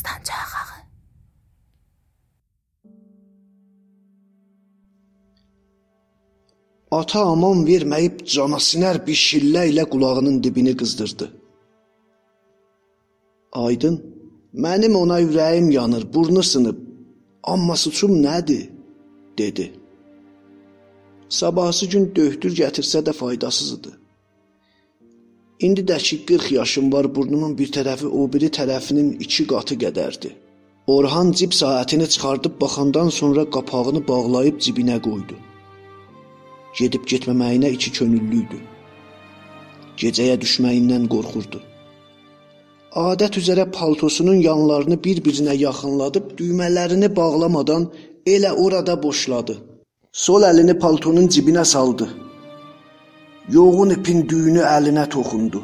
Dastanacaq ağı. Ata aman verməyib canasinər bir şillə ilə qulağının dibini qızdırdı. Aydın, mənim ona ürəyim yanır, burnu sınıb. Amma suçum nədir? dedi. Sabahsı gün döhtür gətirsə də faydasız idi. İndi də ki 40 yaşım var, burnumun bir tərəfi o biri tərəfinin 2 qatı qədərdir. Orhan cib saatını çıxardıb baxandan sonra qapağını bağlayıb cibinə qoydu. Gedib getməməyinə iki könüllü idi. Gecəyə düşməyindən qorxurdu. Adət üzrə paltosunun yanlarını bir-birinə yaxınladıb düymələrini bağlamadan elə orada boşladı. Sol əlini paltonun cibinə saldı. Yoğun ipin düyünü əlinə toxundu.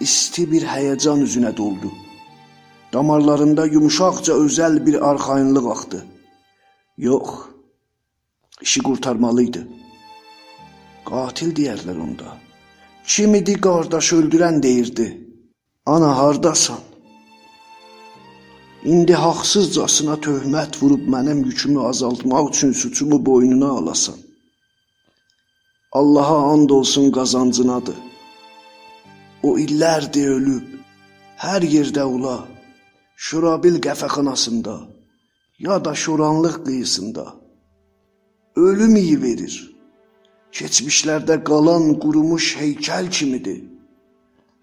İsti bir həyəcan üzünə doldu. Damarlarında yumşaqca özəl bir arxayınlıq axdı. Yox, işi qurtarmalıydı. Qatil deyərlər onda. Kim idi qardaş öldürən deyirdi. Ana hardasan? İndi haqsızcasına töhmət vurub mənim yükümü azaltmaq üçün suçumu boynuna alasan. Allaha and olsun qazancınadır. O illərdir ölüb, hər yerdə ula, Şurabil qəfəxanasında, ya da şoranlıq qıyısında. Ölüm iyi verir. Keçmişlərdə qalan qurumuş heykəl kimidir.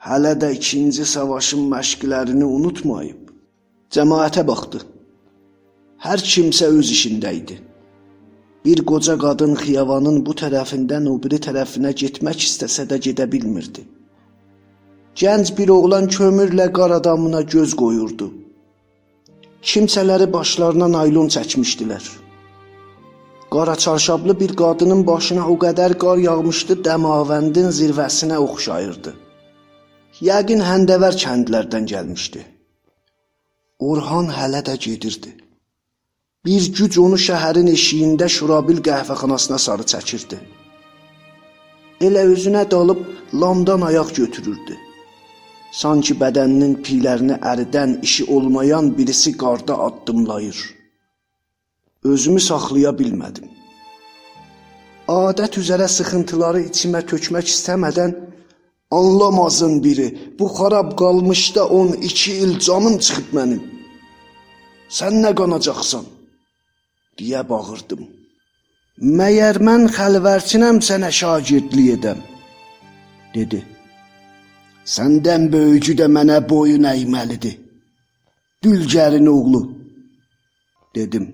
Hələ də 2-ci savaşın məşqlərini unutmayıb. Cəmaətə baxdı. Hər kimsə öz işində idi. Bir qoca qadın xiyavanın bu tərəfindən o biri tərəfinə getmək istəsə də gedə bilmirdi. Gənc bir oğlan kömürlə qar adamına göz qoyurdu. Kimsələri başlarına naylon çəkmişdilər. Qara çarşablı bir qadının başına o qədər qar yağmışdı, Dəmavəndin zirvəsinə oxşayırdı. Yəqin həndəvər kəndlərdən gəlmişdi. Orhan hələ də gedirdi. Bir güc onu şəhərin eşiyində Şurabil qəhvəxanasına sarı çəkirdi. Elə özünə dalıb lamdan ayaq götürürdü. Sanki bədəninin piylərini əridən işi olmayan birisi qarda addımlayır. Özümü saxlaya bilmədim. Adət üzrə sıxıntıları içimə tökmək istəmədən anlamazın biri. Bu xarab qalmışda 12 il canım çıxıb mənim. Sən nə qanacaqsan? Deyə bağırdım. Məyər mən xəlvərçinəm sənə şagirdlik edəm, dedi. Səndən böyücü də mənə boyun əyməlidir. Dülgərin oğlu, dedim.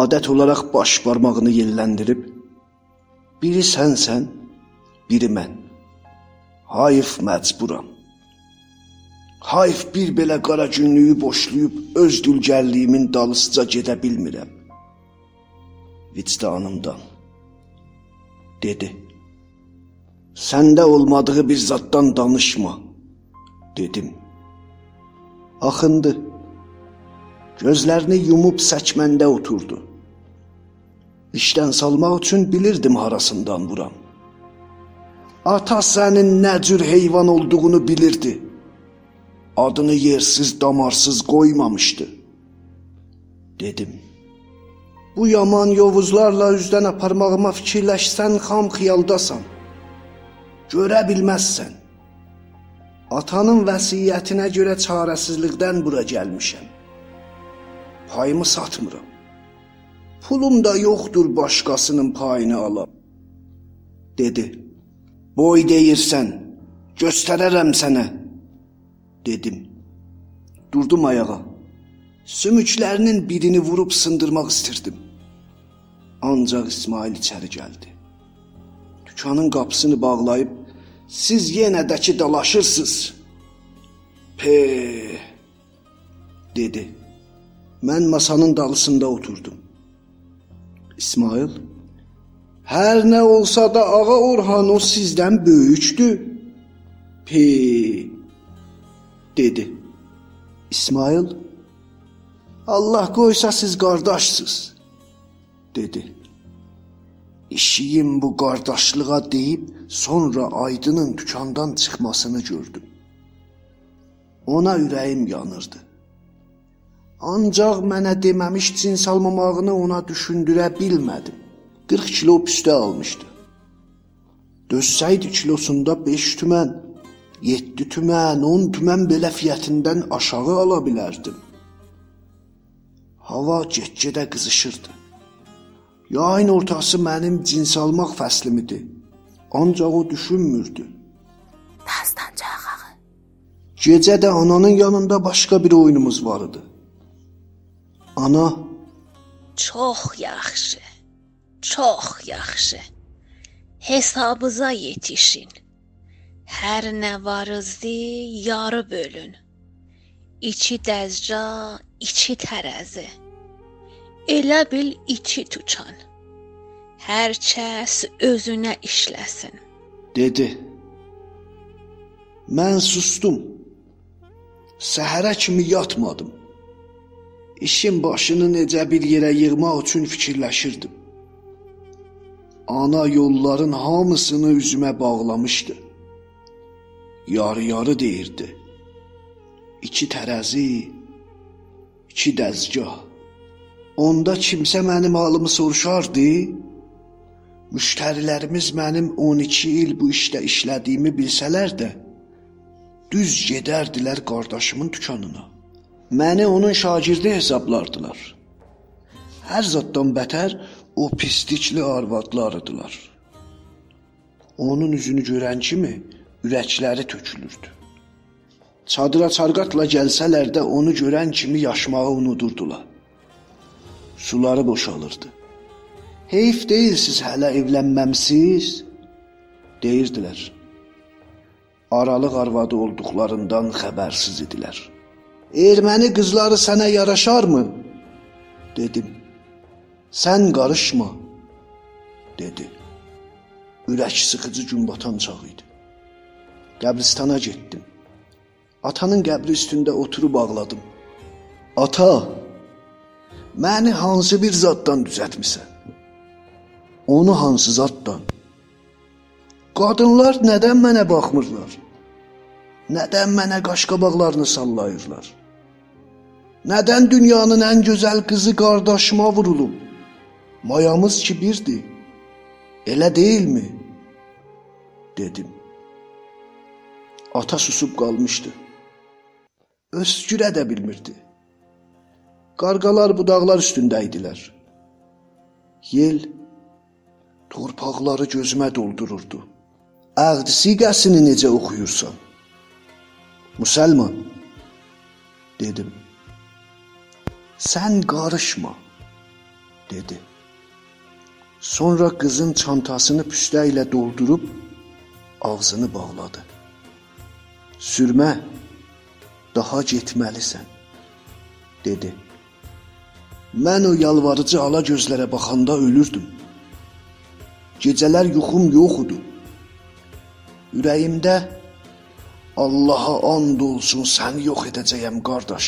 Adət olaraq baş barmağını yelləndirib, biri sənsən, biri mən. Hayf məcburam. Hayf bir belə qara günlüyü boşlayıb öz dülgərliyimin dalısıca gedə bilmirəm. Vicdanımdan dedi. Səndə olmadığı bir zaddan danışma, dedim. Axındı. Gözlərini yumub səkməndə oturdu. İşdən salmaq üçün bilirdim harasından vuram. Ata sənin nə cür heyvan olduğunu bilirdi. Adını yersiz, damarsız qoymamışdı. Dedim. Bu yaman yovuzlarla üzdən aparmağıma fikirləşsən xam xiyaldasan. Görə bilməzsən. Atanın vəsiyyətinə görə çarəsizlikdən bura gəlmişəm. Payımı satmıram. Pulum da yoxdur başqasının payını alam. Dedi. Boy deyirsən, göstərərəm sənə. Dedim. Durdum ayağa. Sümüklərinin birini vurub sındırmaq istirdim. Ancaq İsmail içəri gəldi. Dükanın qapısını bağlayıb, siz yenə də ki dalaşırsınız. Pe dedi. Mən masanın dalısında oturdum. İsmail Hər nə olsa da ağa Orhan o sizdən böyükdür. Pe dedi. İsmail Allah qoysa siz qardaşsınız dedi. İşiyim bu qardaşlığa deyib sonra Aydının dükandan çıxmasını gördüm. Ona ürəyim yanırdı. Ancaq mənə deməmiş cins almamağını ona düşündürə bilmədim. 40 kilo püstə almışdı. Dözsəydi kilosunda 5 tümən, 7 tümən, 10 tümən belə fiyatindən aşağı ala bilərdim. Hava get-gedə qızışırdı. Yayın ortası mənim cins almaq fəslim idi. Ancaq o düşünmürdü. Dastancaq ağı. Gecə də ananın yanında başqa bir oyunumuz var idi. Ana, Çox yaxşı. Çox yaxşı. Hesabıza yetişin. Hər nə varızdı yarı bölün. İçi dəzca, içi tərəzi. Elə bil içi tuçan. Hər kəs özünə işləsin. dedi. Mən sustum. Səhərə kimi yatmadım. İşin başını necə bir yerə yığmaq üçün fikirləşirdim. Ana yolların hamısını üzümə bağlamışdı. Yarı-yarı deyirdi. İki tərəzi, iki dəzgah. Onda kimsə mənim halımı soruşardı. Müştərilərimiz mənim 12 il bu işdə işlədiyimi bilsələr də, düz gedərdilər qardaşımın dükanına. Məni onun şagirdi hesablardılar. Hər zaddan bətər o pislikli arvadlarıdılar. Onun üzünü görən kimi ürəkləri tökülürdü. Çadıra çarqatla gəlsələr də onu görən kimi yaşmağı unudurdular. Suları boşalırdı. Heyf deyil siz hələ evlənməmisiz, deyirdilər. Aralıq arvadı olduqlarından xəbərsiz idilər. Erməni qızları sənə yaraşarmı? dedim. Sən qarışma, dedi. Ürək sıxıcı gün batan çağ idi. Qəbristana getdim. Atanın qəbri üstündə oturub ağladım. Ata, məni hansı bir zaddan düzəltmisən? Onu hansı zaddan? Qadınlar nədən mənə baxmırlar? Nədən mənə qaşqabaqlarını sallayırlar? Nədən dünyanın ən gözəl qızı qardaşıma vurulub? Mayamız ki birdir. Elə deyilmi? dedim. Ata susub qalmışdı. Öskürə də bilmirdi. Qarqalar budaqlar üstündə idilər. Yel torpaqları gözümə doldururdu. Əqd siqəsini necə oxuyursan? Müsəlman dedim. Sən qarışma dedi. Sonra qızın çantasını püstə ilə doldurub ağzını bağladı. Sürmə, daha getməlisən, dedi. Mən o yalvarıcı ala gözlərə baxanda ölürdüm. Gecələr yuxum yox idi. Ürəyimdə Allaha and olsun səni yox edəcəyəm qardaş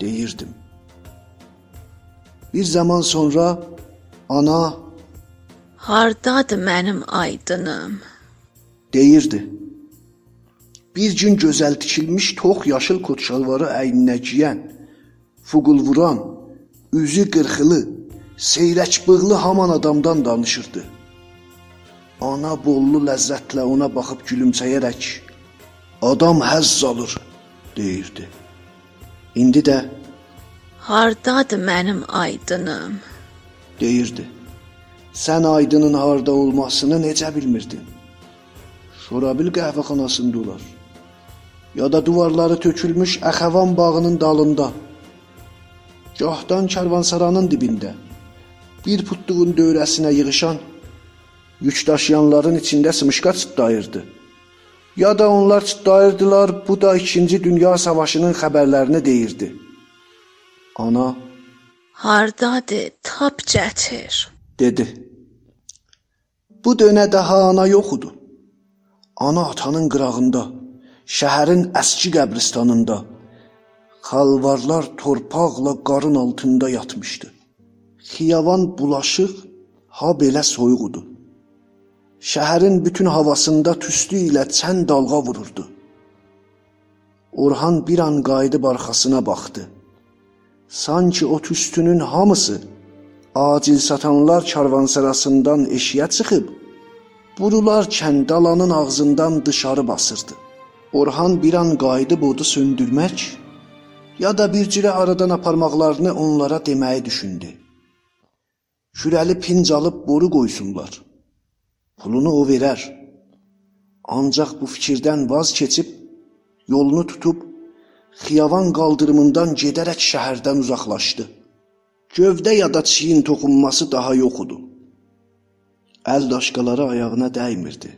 deyirdim. Bir zaman sonra ana Hardadır mənim aydınım? deyirdi. Bir gün gözəl tikilmiş tox yaşıl kot şalvarı əyninə giyən, fuqul vuran, üzü qırxılı, seyrək bığlı haman adamdan danışırdı. Ana bollu ləzzətlə ona baxıb gülümsəyərək, "Adam həzz alır." deyirdi. İndi də Hardadır mənim aydınım? deyirdi. Sən aydının harda olmasını necə bilmirdin? Şorabil qəhvəxanasında olar. Ya da duvarları tökülmüş Əxəvan bağının dalında. Gahdan karvansaranın dibində. Bir putluğun dövrəsinə yığışan yük daşıyanların içində sımışqa çıtlayırdı. Ya da onlar çıtlayırdılar, bu da 2-ci Dünya Savaşının xəbərlərini deyirdi. Ana Hardadır? Tap gətir. dedi. Bu dönə daha ana yox idi. Ana atanın qırağında, şəhərin əski qəbristanında xalvarlar torpaqla qarın altında yatmışdı. Xiyavan bulaşıq ha belə soyuq idi. Şəhərin bütün havasında tüstü ilə çən dalğa vururdu. Orhan bir an qayıdıb arxasına baxdı. Sanki o tüstünün hamısı acil satanlar karvansarasından eşiyə çıxıb burular kəndalanın ağzından dışarı basırdı. Orhan bir an qayıdıb odu söndürmək ya da bir cürə aradan aparmaqlarını onlara deməyi düşündü. Kürəli pinc alıb boru qoysunlar. Pulunu o verər. Ancaq bu fikirdən vaz keçib yolunu tutub Xiyavan qaldırımından gedərək şəhərdən uzaqlaşdı. Gövdə ya da çiyin toxunması daha yox idi. Əl daşqaları ayağına dəymirdi.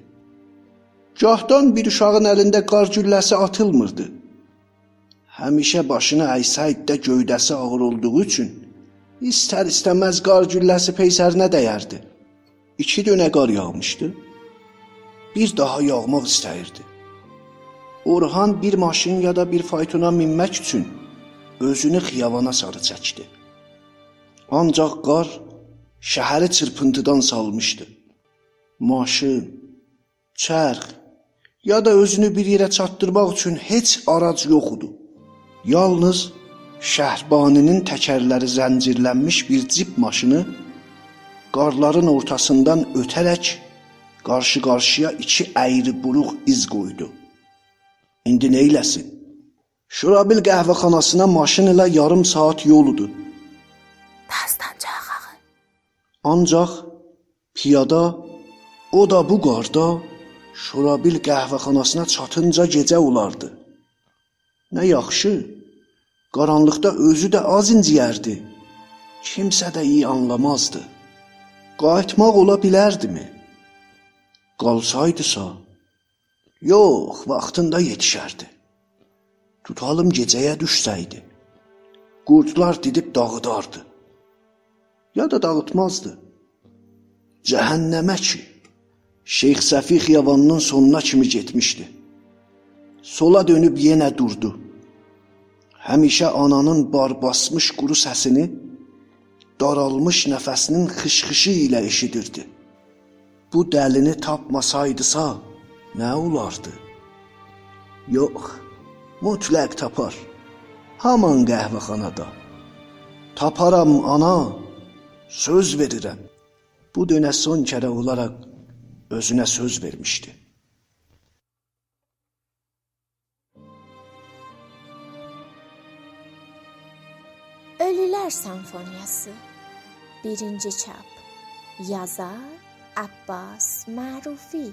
Gahdan bir uşağın əlində qar gülləsi atılmırdı. Həmişə başını əysəyid də gövdəsi ağır olduğu üçün istər-istəməz qar gülləsi peysərinə dəyərdi. İki dönə qar yağmışdı. Bir daha yağmaq istəyirdi. Orhan bir maşın ya da bir faytona minmək üçün özünü xiyabana sarı çəkdi. Ancaq qar şəhəri çırpıntıdan salmışdı. Maşın, çərx ya da özünü bir yerə çatdırmaq üçün heç arac yox idi. Yalnız Şəhbaninin təkərləri zəncirlənmiş bir cip maşını qarların ortasından ötərək qarşı-qarşıya iki əyri buruq iz qoydu. İndi nə eləsin? Şurabil qəhvəxanasına maşın ilə yarım saat yoludur. Dastancaq ağı. Ancaq piyada o da bu qarda Şurabil qəhvəxanasına çatınca gecə olardı. Nə yaxşı. Qaranlıqda özü də az inciyərdi. Kimsə də iyi anlamazdı. Qayıtmaq ola bilərdimi? Qalsaydısa, yox, vaxtında yetişərdi. Tutalım gecəyə düşsəydi. Qurdlar didib dağıdardı. Ya da dağıtmazdı. Cəhənnəmə ki, Şeyx Səfi xiyavanının sonuna kimi getmişdi. Sola dönüb yenə durdu. Həmişə ananın bar basmış quru səsini daralmış nəfəsinin xışxışı ilə eşidirdi. Bu dəlini tapmasaydısa nə olardı? Yox, mütləq tapar. Haman qəhvəxanada. Taparam ana, söz verirəm. Bu dönə son kərə olaraq özünə söz vermişdi. Ölüler Senfoniyası 1. çap Yazar Abbas Marufi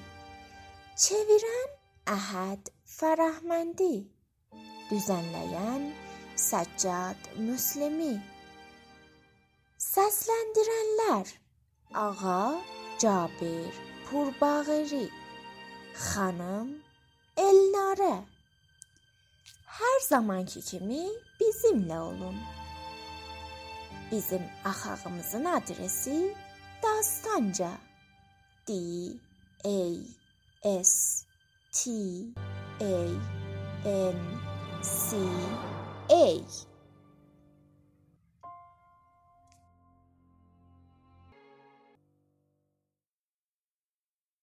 Çeviren Ahad Farahmendi Düzenleyen Səccad Müslimi Səsləndirənlər Ağa Cabir Purbağeri Xanım Elnare Hər zamanki kimi bizimlə olun. Bizim axağımızın adresi Dastanca D A S T A N C A